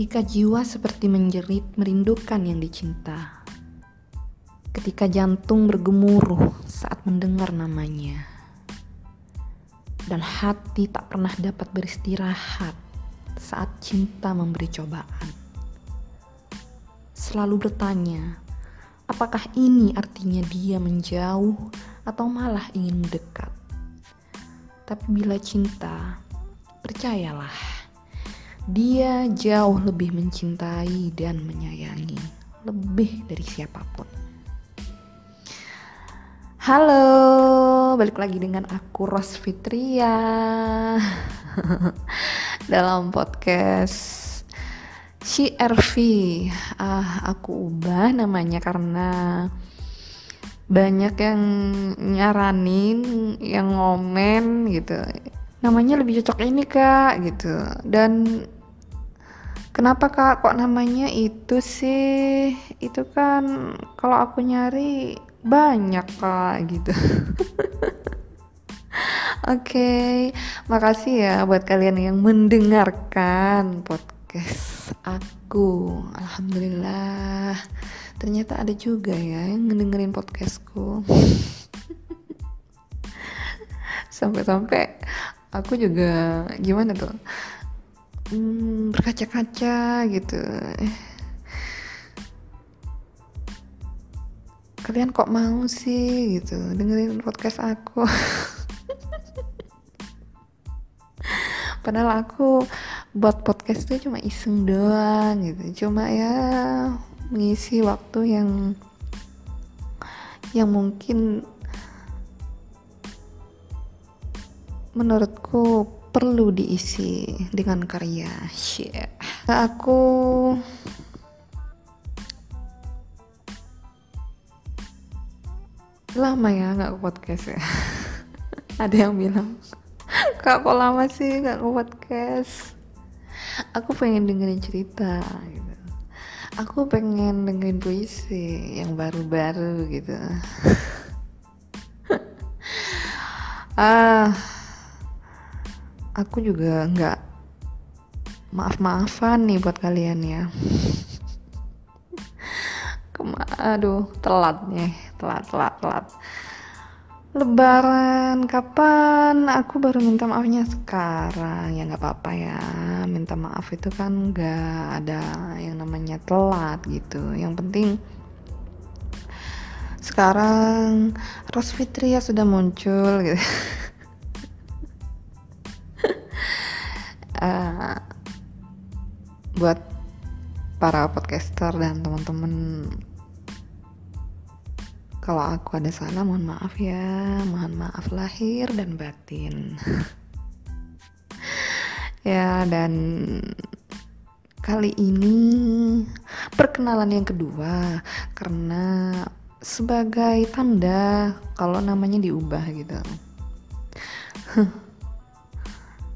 Ketika jiwa seperti menjerit merindukan yang dicinta. Ketika jantung bergemuruh saat mendengar namanya. Dan hati tak pernah dapat beristirahat saat cinta memberi cobaan. Selalu bertanya, apakah ini artinya dia menjauh atau malah ingin mendekat? Tapi bila cinta, percayalah dia jauh lebih mencintai dan menyayangi, lebih dari siapa pun. Halo, balik lagi dengan aku Ros Fitria dalam podcast CRV. Ah, aku ubah namanya karena banyak yang nyaranin, yang ngomen gitu. Namanya lebih cocok ini kak gitu dan Kenapa kak kok namanya itu sih? Itu kan kalau aku nyari banyak kak gitu. Oke, okay, makasih ya buat kalian yang mendengarkan podcast aku. Alhamdulillah, ternyata ada juga ya yang ngedengerin podcastku. Sampai-sampai aku juga gimana tuh? Hmm, berkaca-kaca gitu. Kalian kok mau sih gitu dengerin podcast aku? Padahal aku buat podcast itu cuma iseng doang gitu. Cuma ya mengisi waktu yang yang mungkin menurutku perlu diisi dengan karya. Share aku lama ya nggak podcast ya. Ada yang bilang kak kok lama sih nggak podcast? Aku pengen dengerin cerita gitu. Aku pengen dengerin puisi yang baru-baru gitu. Ah aku juga nggak maaf-maafan nih buat kalian ya Kema aduh telat nih telat telat telat Lebaran kapan? Aku baru minta maafnya sekarang ya nggak apa-apa ya. Minta maaf itu kan nggak ada yang namanya telat gitu. Yang penting sekarang Ros Fitria sudah muncul gitu. uh, buat para podcaster dan teman-teman kalau aku ada salah mohon maaf ya. Mohon maaf lahir dan batin. Ya dan kali ini perkenalan yang kedua karena sebagai tanda kalau namanya diubah gitu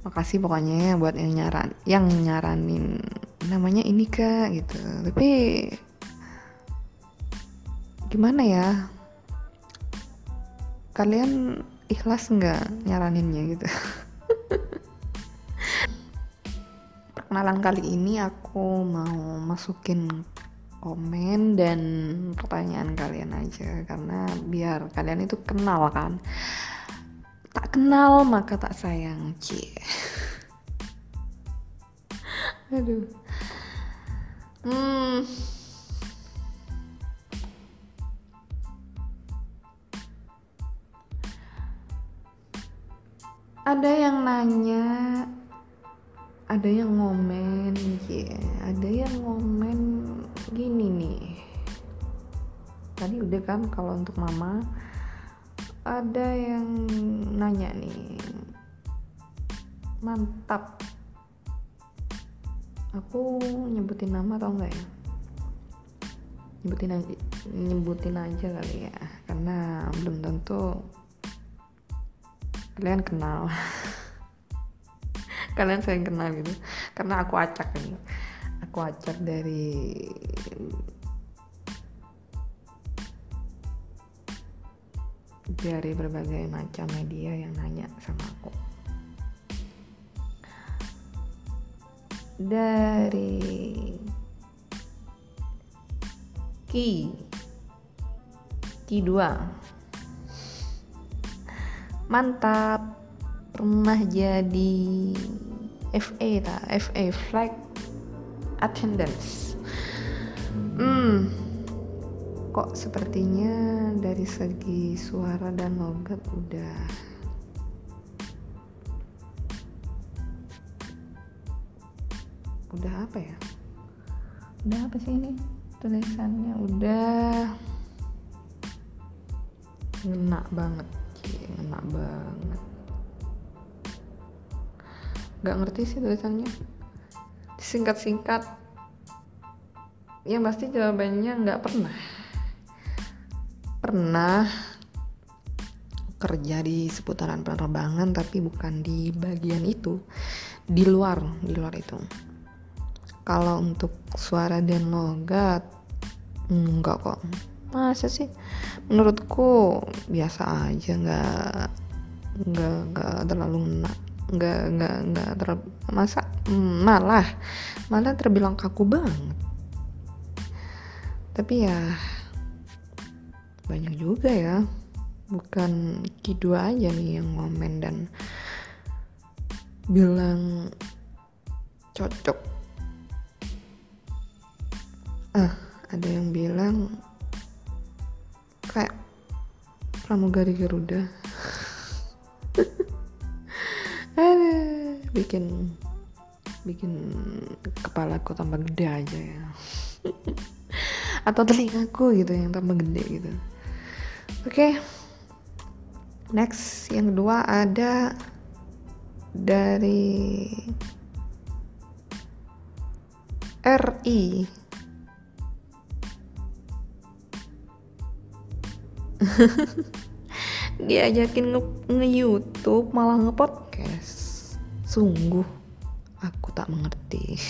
makasih pokoknya ya buat yang nyaran yang nyaranin namanya ini kak gitu. Tapi gimana ya? Kalian ikhlas nggak nyaraninnya gitu? Perkenalan kali ini aku mau masukin komen dan pertanyaan kalian aja karena biar kalian itu kenal kan tak kenal maka tak sayang. Cie. Aduh. Hmm. Ada yang nanya ada yang ngomen ya ada yang ngomen gini nih. Tadi udah kan kalau untuk mama ada yang nanya nih. Mantap. Aku nyebutin nama atau enggak ya? Nyebutin aja nyebutin aja kali ya karena belum tentu kalian kenal. Kalian saya kenal gitu. Karena aku acak ini. Aku acak dari dari berbagai macam media yang nanya sama aku. Dari Ki Ki 2 mantap pernah jadi FA lah FA flag attendance hmm kok sepertinya dari segi suara dan logat udah udah apa ya? Udah apa sih ini tulisannya? Udah. Ngena banget Cie, ngena banget. Nggak ngerti sih tulisannya. Singkat-singkat yang pasti jawabannya nggak pernah pernah kerja di seputaran penerbangan tapi bukan di bagian itu. Di luar di luar itu. Kalau untuk suara dan logat enggak kok. Masa sih? Menurutku biasa aja. Nggak nggak nggak terlalu enak nggak nggak nggak ter masa? Malah malah terbilang kaku banget. Tapi ya banyak juga ya. Bukan Kidua aja nih yang ngomen dan bilang cocok. Ah ada yang bilang kayak pramugari Garuda. Ada bikin bikin kepala aku tambah gede aja ya. Atau telingaku gitu yang tambah gede gitu oke. Okay. next yang kedua ada dari RI diajakin nge-youtube nge malah nge-podcast. Sungguh aku tak mengerti.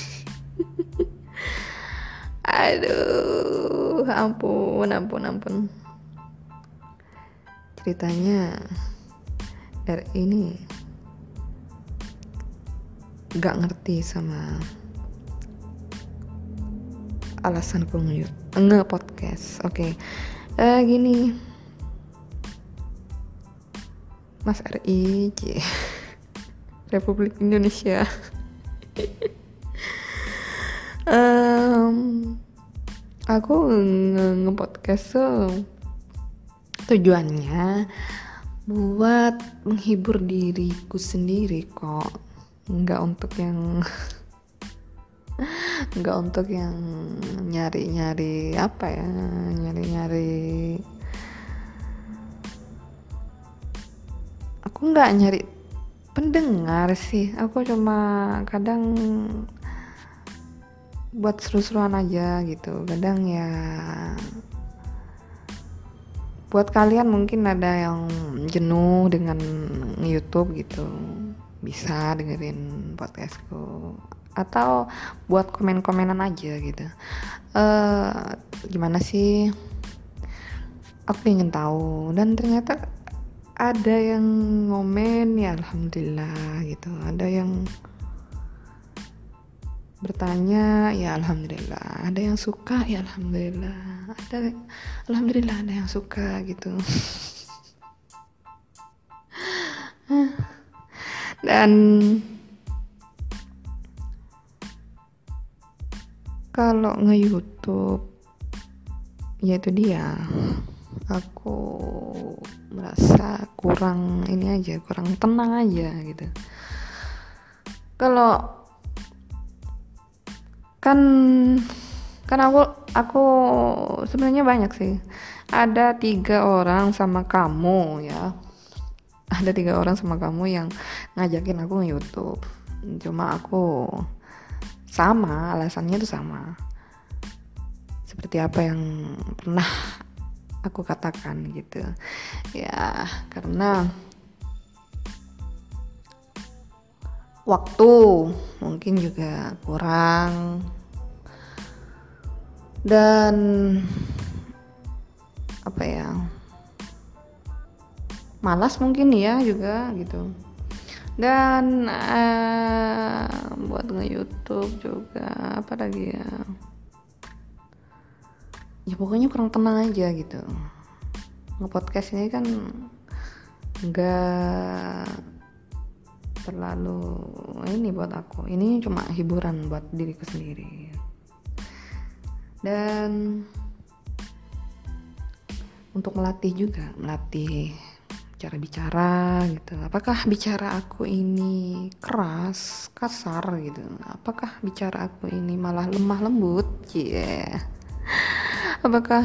Aduh ampun ampun ampun ceritanya. R ini gak ngerti sama alasan aku nge podcast oke okay. uh, gini. Mas RI Republik Indonesia. Um, aku nge-podcast tuh tujuannya buat menghibur diriku sendiri kok. Nggak untuk yang nggak untuk yang nyari-nyari apa ya nyari-nyari aku nggak nyari pendengar sih. Aku cuma kadang buat seru-seruan aja gitu. Kadang ya buat kalian mungkin ada yang jenuh dengan YouTube gitu bisa dengerin podcastku atau buat komen-komenan aja gitu. Uh, gimana sih? Aku ingin tahu. Dan ternyata ada yang ngomen ya alhamdulillah gitu. Ada yang bertanya ya alhamdulillah. Ada yang suka? Ya alhamdulillah. Ada alhamdulillah ada yang suka gitu. Dan kalau nge YouTube ya itu dia aku merasa kurang ini aja kurang tenang aja gitu. Kalau kan kan aku aku sebenarnya banyak sih. Ada tiga orang sama kamu ya. Ada tiga orang sama kamu yang ngajakin aku YouTube cuma aku sama alasannya itu sama. Seperti apa yang pernah aku katakan gitu. Ya karena waktu mungkin juga kurang. Dan apa ya malas mungkin ya juga gitu. Dan uh, buat nge-youtube juga apa lagi ya. Ya pokoknya kurang tenang aja gitu. Nge-podcast ini kan nggak terlalu ini buat aku. Ini cuma hiburan buat diriku sendiri. Dan untuk melatih juga melatih cara bicara gitu. Apakah bicara aku ini keras kasar gitu? Apakah bicara aku ini malah lemah lembut? Yeah. apakah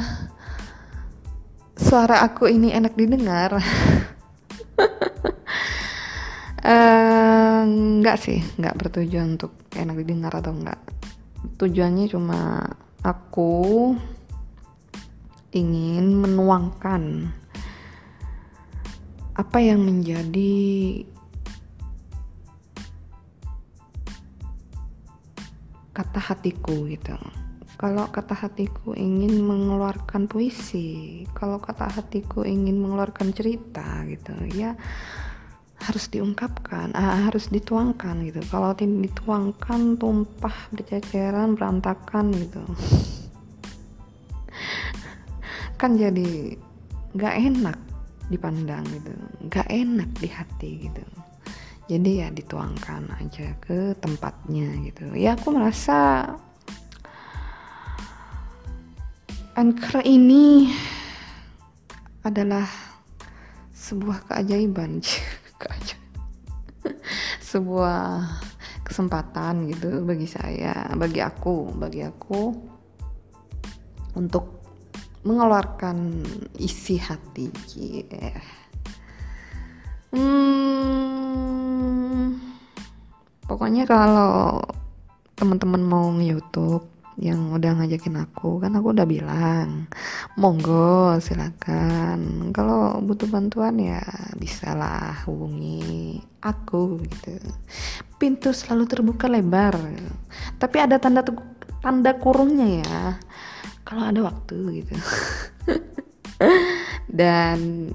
suara aku ini enak didengar uh, sih enggak bertujuan untuk enak didengar atau enggak tujuannya cuma aku ingin menuangkan apa yang menjadi kata hatiku gitu. Kalau kata hatiku ingin mengeluarkan puisi, kalau kata hatiku ingin mengeluarkan cerita gitu, ya harus diungkapkan, ah, harus dituangkan gitu. Kalau tidak dituangkan, tumpah, berceceran, berantakan gitu. kan jadi nggak enak dipandang gitu nggak enak di hati gitu jadi ya dituangkan aja ke tempatnya gitu ya aku merasa anchor ini adalah sebuah keajaiban sebuah kesempatan gitu bagi saya bagi aku bagi aku untuk mengeluarkan isi hati yeah. hmm, pokoknya kalau teman-teman mau nge-youtube yang udah ngajakin aku kan aku udah bilang monggo silakan. Kalau butuh bantuan ya bisalah hubungi aku gitu. Pintu selalu terbuka lebar. Tapi ada tanda tanda kurungnya ya kalau ada waktu gitu. Dan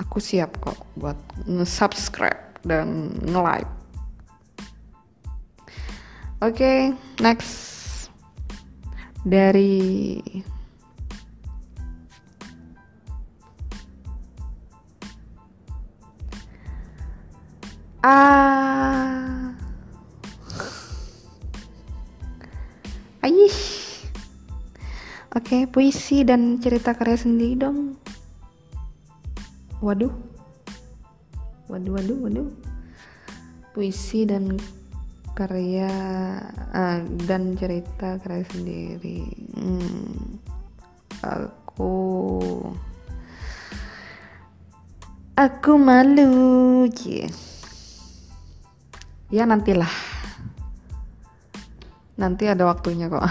aku siap kok buat nge-subscribe dan nge-like oke okay, next dari ah Aish Oke, okay, puisi dan cerita karya sendiri dong. Waduh. Waduh, waduh, waduh. Puisi dan karya uh, dan cerita karya sendiri. Hmm, aku aku malu, yeah. Ya nantilah. Nanti ada waktunya kok.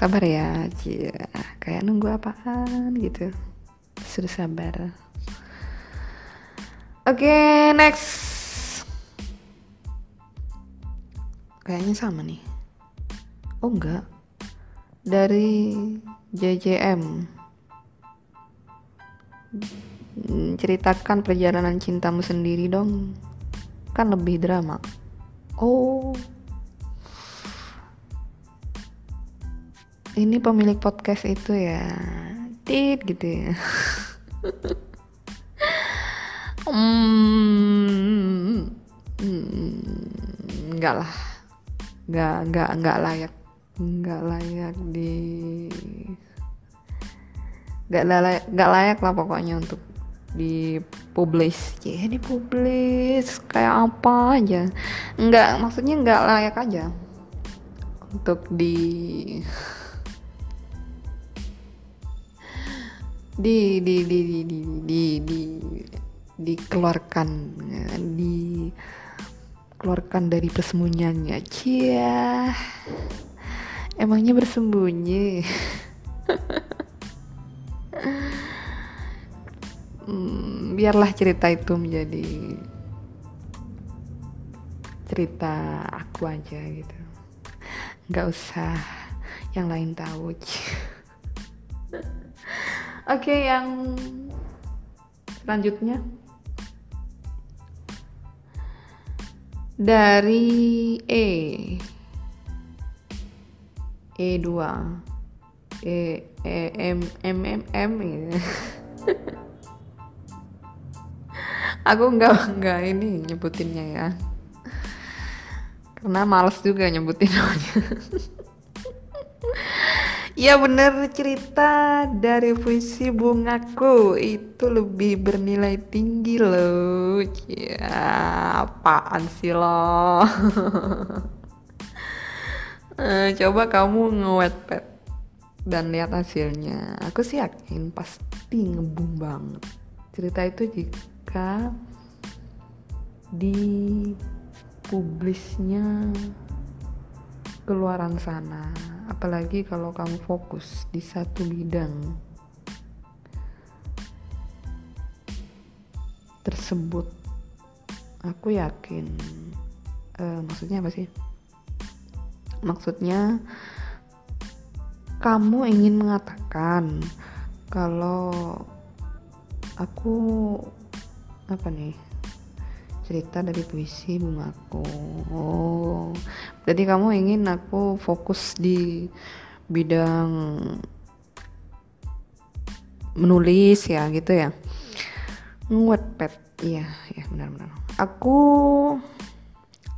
sabar ya Cia. kayak nunggu apaan gitu sudah sabar oke okay, next kayaknya sama nih. Oh enggak. Dari JJM ceritakan perjalanan cintamu sendiri dong. Kan lebih drama. Oh. Ini pemilik podcast itu ya. Tit gitu ya. Hmm, hmm, enggak lah enggak enggak enggak layak. Enggak layak di enggak layak enggak layak lah pokoknya untuk dipublish ya dipublish kayak apa aja. Enggak maksudnya enggak layak aja untuk di di di di di di di, di dikeluarkan di keluarkan dari persembunyiannya. Cia emangnya bersembunyi? Hmm, biarlah cerita itu menjadi cerita aku aja gitu. Nggak usah yang lain tahu Oke, okay, yang selanjutnya dari E. E2 E E M M M M gitu. aku nggak nggak ini nyebutinnya ya. Karena males juga nyebutin namanya Ya bener cerita dari puisi bungaku itu lebih bernilai tinggi loh. Ya apaan sih lo? Eh, Coba kamu nge-wetpad dan lihat hasilnya. Aku sih yakin pasti ngebum banget. Cerita itu jika dipublisnya keluaran sana apalagi kalau kamu fokus di satu bidang tersebut. Aku yakin uh, maksudnya apa sih? Maksudnya kamu ingin mengatakan kalau aku apa nih cerita dari puisi bungaku. Oh jadi kamu ingin aku fokus di bidang menulis ya gitu ya? Pet iya ya benar-benar. Aku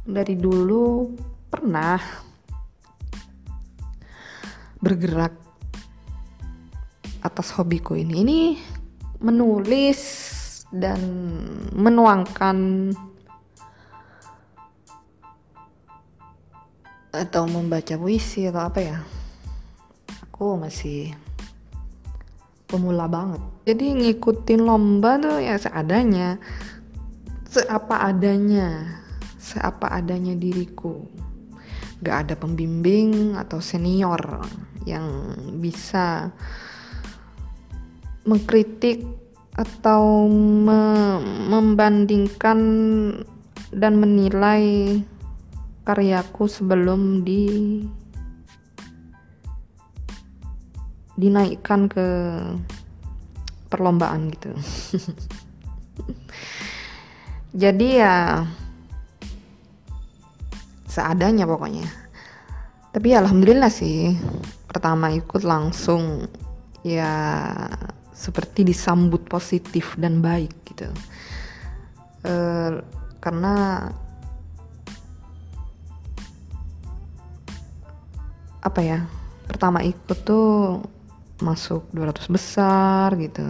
dari dulu pernah bergerak atas hobiku ini. Ini menulis dan menuangkan atau membaca puisi atau apa ya? Aku masih pemula banget. Jadi ngikutin lomba tuh ya seadanya seapa adanya seapa adanya diriku. Gak ada pembimbing atau senior yang bisa mengkritik atau me membandingkan dan menilai karyaku sebelum di dinaikkan ke perlombaan gitu. Jadi ya seadanya pokoknya. Tapi ya alhamdulillah sih pertama ikut langsung ya seperti disambut positif dan baik gitu e, karena apa ya pertama ikut tuh masuk 200 besar gitu.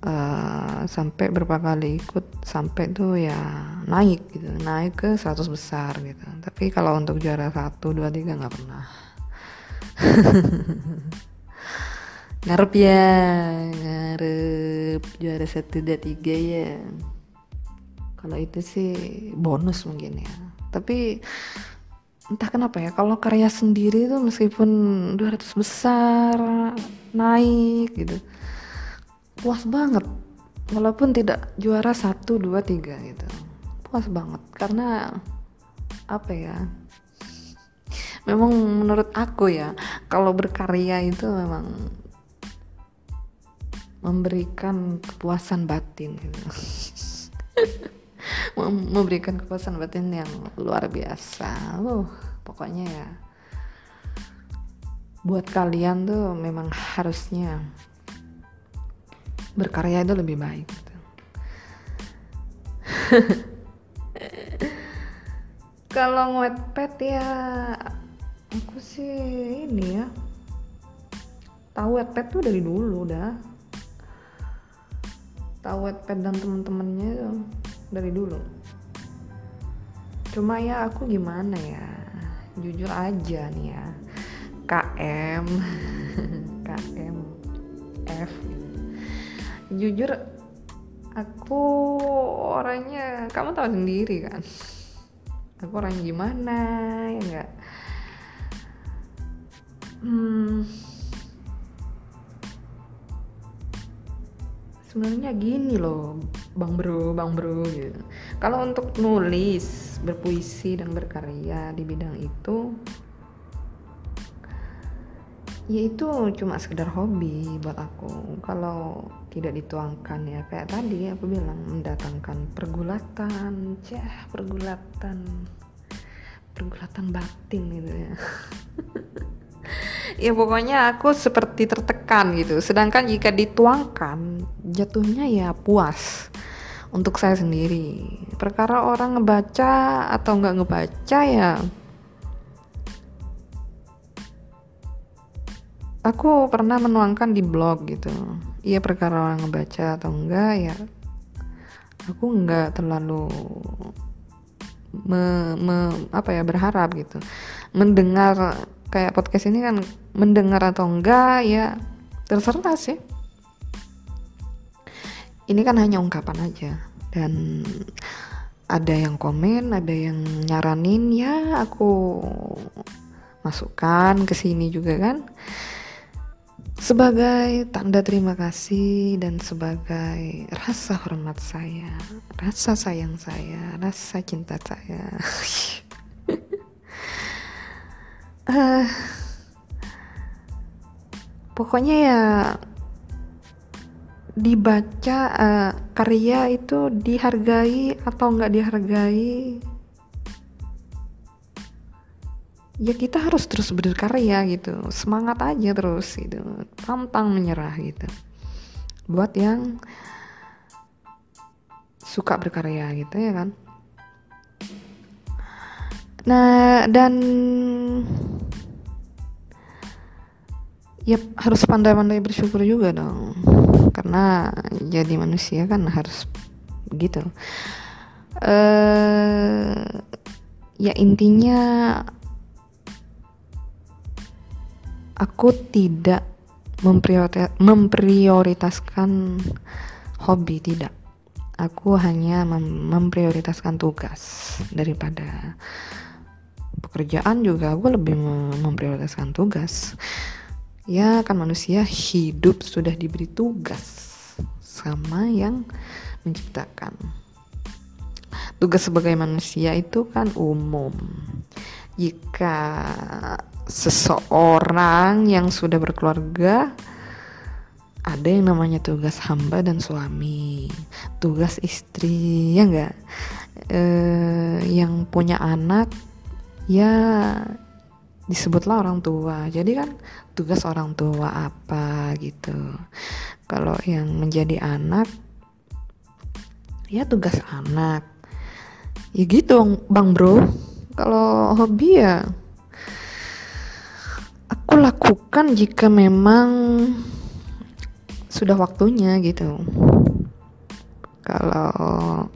Uh, sampai berapa kali ikut sampai tuh ya naik gitu naik ke 100 besar gitu. Tapi kalau untuk juara satu dua tiga nggak pernah. Ngarep ya ngarep juara satu dan tiga ya. Kalau itu sih bonus mungkin ya. Tapi entah kenapa ya kalau karya sendiri tuh meskipun 200 besar naik gitu puas banget walaupun tidak juara satu dua tiga gitu puas banget karena apa ya memang menurut aku ya kalau berkarya itu memang memberikan kepuasan batin gitu. memberikan kepuasan batin yang luar biasa. Uh pokoknya ya buat kalian tuh memang harusnya berkarya itu lebih baik gitu. kalau pet ya aku sih ini ya tahu pet tuh dari dulu dah. Tahu Wattpad dan temen-temennya dari dulu. Cuma ya aku gimana ya? Jujur aja nih ya. KM KM F. Jujur aku orangnya kamu tahu sendiri kan? Aku orang gimana ya enggak hmm sebenarnya gini loh bang bro bang bro gitu. Kalau untuk nulis berpuisi dan berkarya di bidang itu ya itu cuma sekedar hobi buat aku. Kalau tidak dituangkan ya kayak tadi aku bilang mendatangkan pergulatan cah pergulatan pergulatan batin gitu ya ya pokoknya aku seperti tertekan gitu. Sedangkan jika dituangkan jatuhnya ya puas untuk saya sendiri. Perkara orang ngebaca atau nggak ngebaca ya aku pernah menuangkan di blog gitu. Iya perkara orang ngebaca atau enggak ya aku enggak terlalu me, me, apa ya berharap gitu. Mendengar kayak podcast ini kan mendengar atau enggak ya terserah sih. Ini kan hanya ungkapan aja. Dan ada yang komen ada yang nyaranin ya aku masukkan ke sini juga kan. Sebagai tanda terima kasih dan sebagai rasa hormat saya, rasa sayang saya, rasa cinta saya. uh, pokoknya ya dibaca uh, karya itu dihargai atau nggak dihargai? Ya kita harus terus berkarya gitu. Semangat aja terus gitu. Pantang menyerah gitu. Buat yang suka berkarya gitu ya kan? Nah dan ya harus pandai-pandai bersyukur juga dong. Karena jadi manusia kan harus gitu. Eh ya intinya aku tidak memprioritaskan hobi tidak. Aku hanya mem memprioritaskan tugas daripada pekerjaan juga. Aku lebih memprioritaskan tugas ya kan manusia hidup sudah diberi tugas sama yang menciptakan tugas sebagai manusia itu kan umum jika seseorang yang sudah berkeluarga ada yang namanya tugas hamba dan suami, tugas istri, ya enggak? Eh, yang punya anak ya disebutlah orang tua. Jadi kan tugas orang tua apa gitu. Kalau yang menjadi anak ya tugas anak. Ya gitu, Bang Bro. Kalau hobi ya aku lakukan jika memang sudah waktunya gitu kalau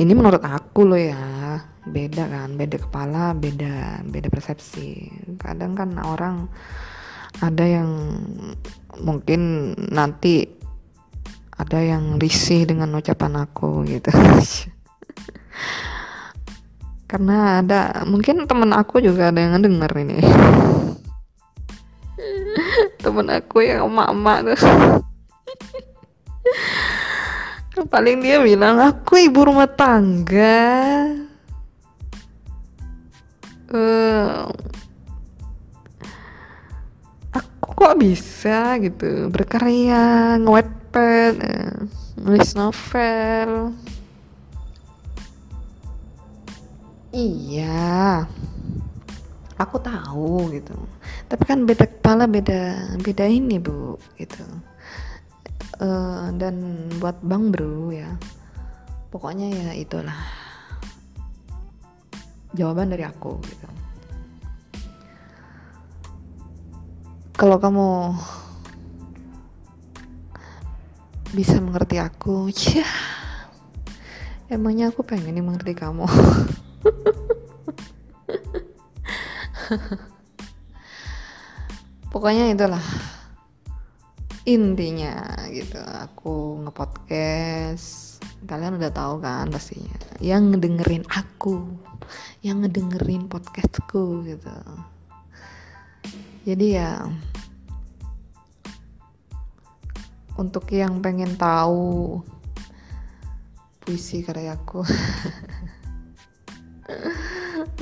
ini menurut aku loh ya beda kan beda kepala beda beda persepsi. Kadang kan orang ada yang mungkin nanti ada yang risih dengan ucapan aku gitu. Karena ada mungkin temen aku juga ada yang denger ini. Temen aku yang emak-emak tuh paling dia bilang aku ibu rumah tangga uh, aku kok bisa gitu berkarya ngewetpad uh, nulis novel Iya, aku tahu gitu. Tapi kan beda kepala beda beda ini bu gitu. Uh, dan buat bang bro ya, pokoknya ya itulah jawaban dari aku gitu. Kalau kamu bisa mengerti aku, ya emangnya aku pengen nih mengerti kamu. pokoknya itulah intinya gitu. Aku ngepodcast. Kalian udah tahu kan pastinya. Yang ngedengerin aku. Yang ngedengerin podcastku gitu. Jadi ya untuk yang pengen tahu puisi karyaku.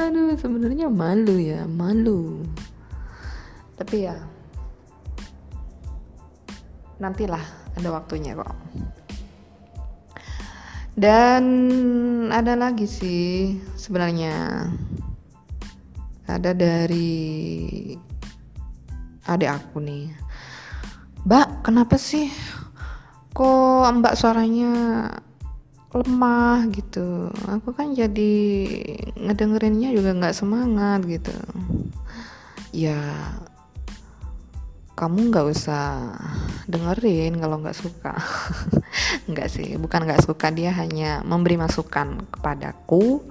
Aduh sebenarnya malu ya malu. Tapi ya nantilah ada waktunya kok. Dan ada lagi sih sebenarnya. Ada dari adik aku nih. Mbak kenapa sih kok mbak suaranya lemah gitu? Aku kan jadi ngedengerinnya juga nggak semangat gitu. Ya kamu nggak usah dengerin kalau nggak suka. Nggak sih bukan nggak suka dia hanya memberi masukan kepadaku.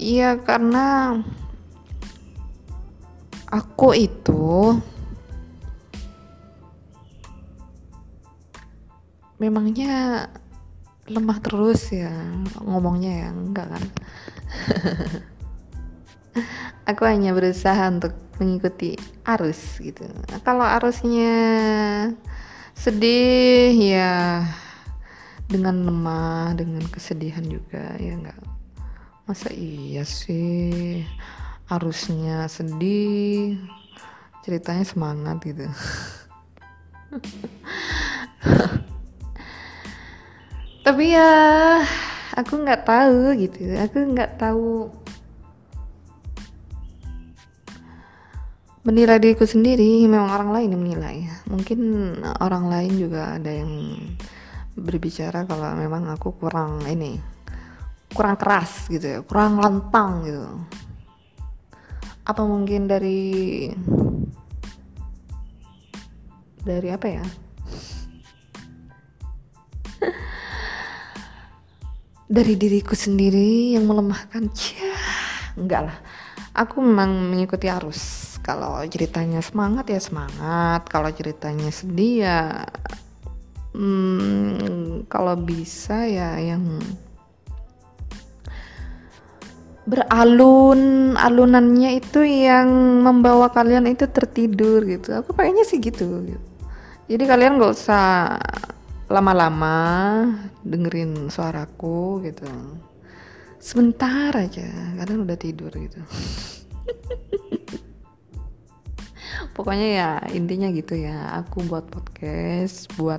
Iya karena aku itu memangnya lemah terus ya ngomongnya ya enggak kan? Aku hanya berusaha untuk mengikuti arus gitu. Kalau arusnya sedih ya dengan lemah dengan kesedihan juga ya enggak masa iya sih? Arusnya sedih ceritanya semangat gitu. Tapi ya aku nggak tahu gitu. Aku nggak tahu menilai diriku sendiri memang orang lain yang menilai. Mungkin orang lain juga ada yang berbicara kalau memang aku kurang ini kurang keras gitu ya kurang lantang gitu. Apa mungkin dari dari apa ya? Dari diriku sendiri yang melemahkan cia enggak lah. Aku memang mengikuti arus kalau ceritanya semangat ya semangat. Kalau ceritanya sedih ya hmm, kalau bisa ya yang beralun alunannya itu yang membawa kalian itu tertidur gitu. Aku kayaknya sih gitu, jadi kalian gak usah lama-lama dengerin suaraku gitu. Sebentar aja kalian udah tidur gitu pokoknya ya intinya gitu ya aku buat podcast buat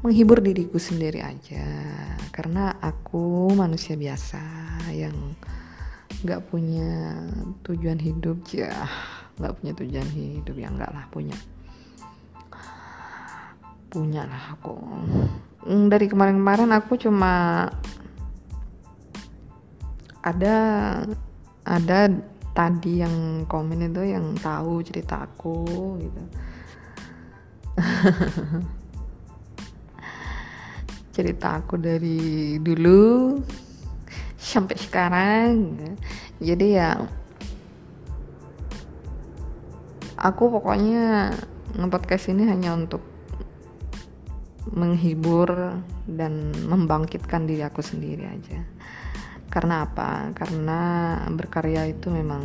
menghibur diriku sendiri aja. Karena aku manusia biasa yang nggak punya tujuan hidup ya nggak punya tujuan hidup ya enggak lah punya. Punya lah aku. Mm, dari kemarin-kemarin aku cuma ada ada tadi yang komen itu yang tahu cerita aku gitu. Cerita aku dari dulu sampai sekarang jadi ya aku pokoknya nge-podcast ini hanya untuk menghibur dan membangkitkan diri aku sendiri aja karena apa? Karena berkarya itu memang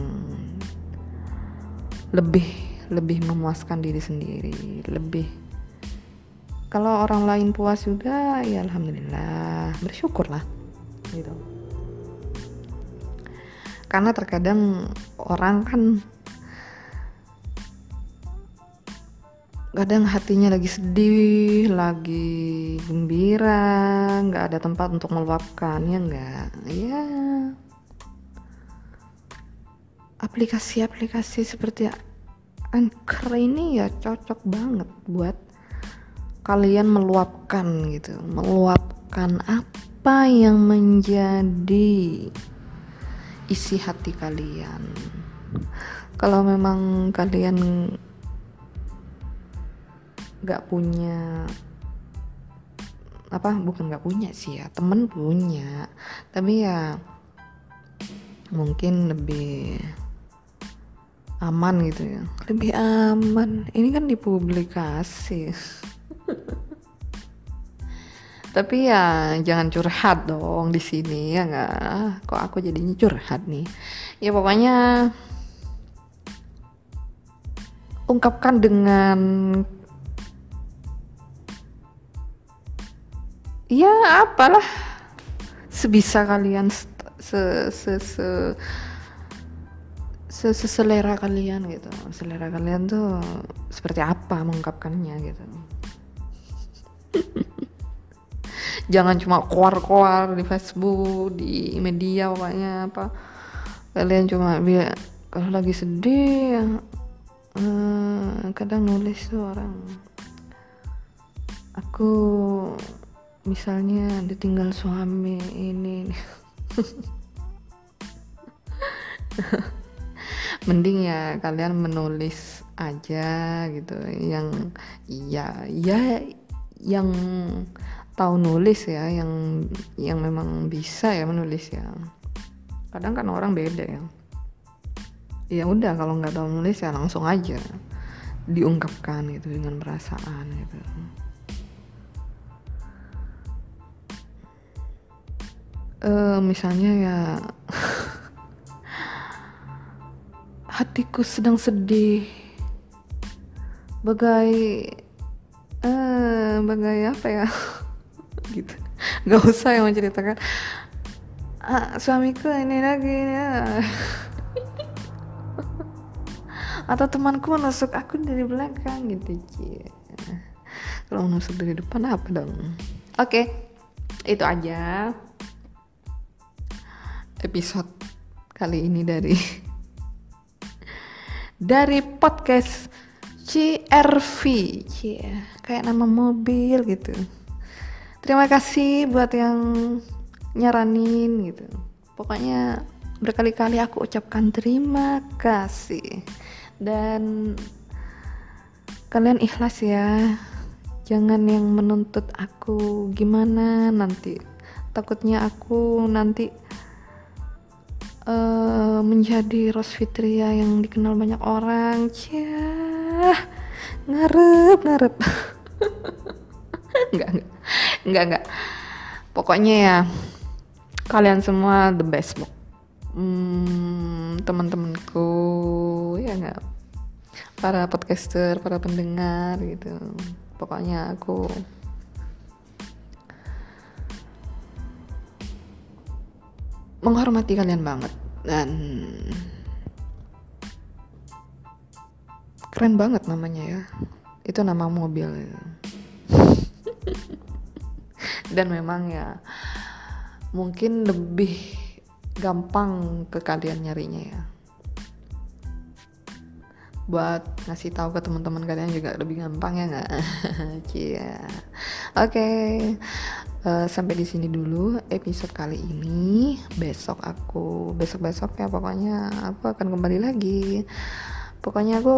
lebih lebih memuaskan diri sendiri lebih. Kalau orang lain puas juga ya alhamdulillah bersyukurlah gitu. Karena terkadang orang kan kadang hatinya lagi sedih, lagi gembira, nggak ada tempat untuk meluapkan ya nggak, ya aplikasi-aplikasi seperti Anchor ini ya cocok banget buat kalian meluapkan gitu, meluapkan apa yang menjadi isi hati kalian. Kalau memang kalian nggak punya apa bukan nggak punya sih ya temen punya. Tapi ya mungkin lebih aman gitu ya. Lebih aman. Ini kan dipublikasi. Tapi ya jangan curhat dong di sini ya nggak? Kok aku jadinya curhat nih? Ya pokoknya ungkapkan dengan ya apalah. Sebisa kalian se se se seselera kalian gitu. Selera kalian tuh seperti apa mengungkapkannya gitu. Jangan cuma koar-koar di Facebook di media pokoknya apa. Kalian cuma biar kalau lagi sedih uh, kadang nulis tuh orang. Aku misalnya ditinggal suami ini. Mending ya kalian menulis aja gitu. Yang ya ya yang tahu nulis ya yang yang memang bisa ya menulis ya. Kadang kan orang beda ya. Ya udah kalau nggak tahu nulis ya langsung aja diungkapkan gitu dengan perasaan gitu uh, misalnya ya hatiku sedang sedih bagai uh, bagai apa ya? Gitu. Nggak usah yang menceritakan. Ah, suamiku ini lagi ini ya. atau temanku menusuk aku dari belakang gitu kalau menusuk dari depan apa dong? Oke okay, itu aja episode kali ini dari dari podcast CRV Cie, kayak nama mobil gitu. Terima kasih buat yang nyaranin gitu. Pokoknya berkali-kali aku ucapkan terima kasih. Dan kalian ikhlas ya. Jangan yang menuntut aku gimana nanti. Takutnya aku nanti uh, menjadi Ros Fitria yang dikenal banyak orang. Cih, ngarep ngarep. Enggak enggak enggak enggak pokoknya ya kalian semua the best book hmm, teman-temanku ya enggak para podcaster para pendengar gitu. Pokoknya aku menghormati kalian banget dan keren banget namanya ya itu nama mobil dan memang ya mungkin lebih gampang ke kalian nyarinya ya buat ngasih tahu ke teman-teman kalian juga lebih gampang ya nggak? Cia. Oke, okay. Eh, sampai di sini dulu episode kali ini. Besok aku, besok-besok ya pokoknya aku akan kembali lagi. Pokoknya aku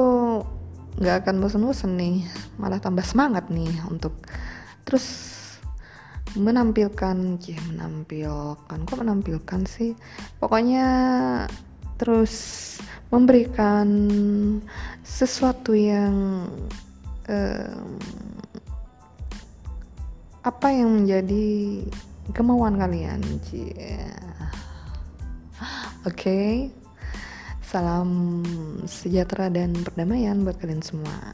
nggak akan bosan-bosan nih, malah tambah semangat nih untuk terus menampilkan, cie menampilkan, kok menampilkan sih? Pokoknya terus memberikan sesuatu yang um, apa yang menjadi kemauan kalian? Yeah. oke. Okay. salam sejahtera dan perdamaian buat kalian semua.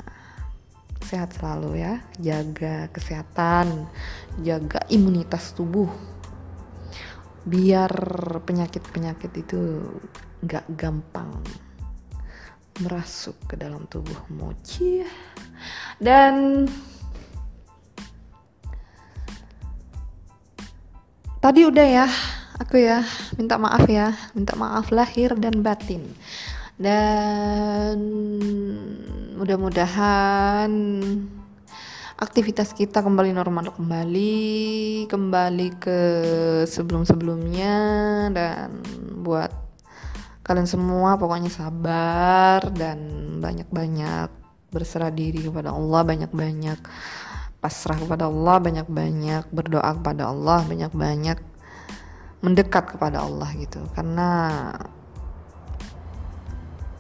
Sehat selalu ya. Jaga kesehatan. Jaga imunitas tubuh. Biar penyakit-penyakit itu gak gampang merasuk ke dalam tubuhmu. Cia dan tadi udah ya aku ya minta maaf ya minta maaf lahir dan batin. Dan mudah-mudahan aktivitas kita kembali normal kembali kembali ke sebelum-sebelumnya. Dan buat kalian semua pokoknya sabar dan banyak-banyak berserah diri kepada Allah banyak-banyak pasrah kepada Allah banyak-banyak berdoa kepada Allah banyak-banyak mendekat kepada Allah gitu. Karena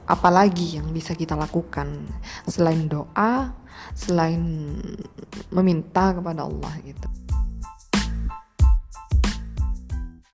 apalagi yang bisa kita lakukan selain doa selain meminta kepada Allah gitu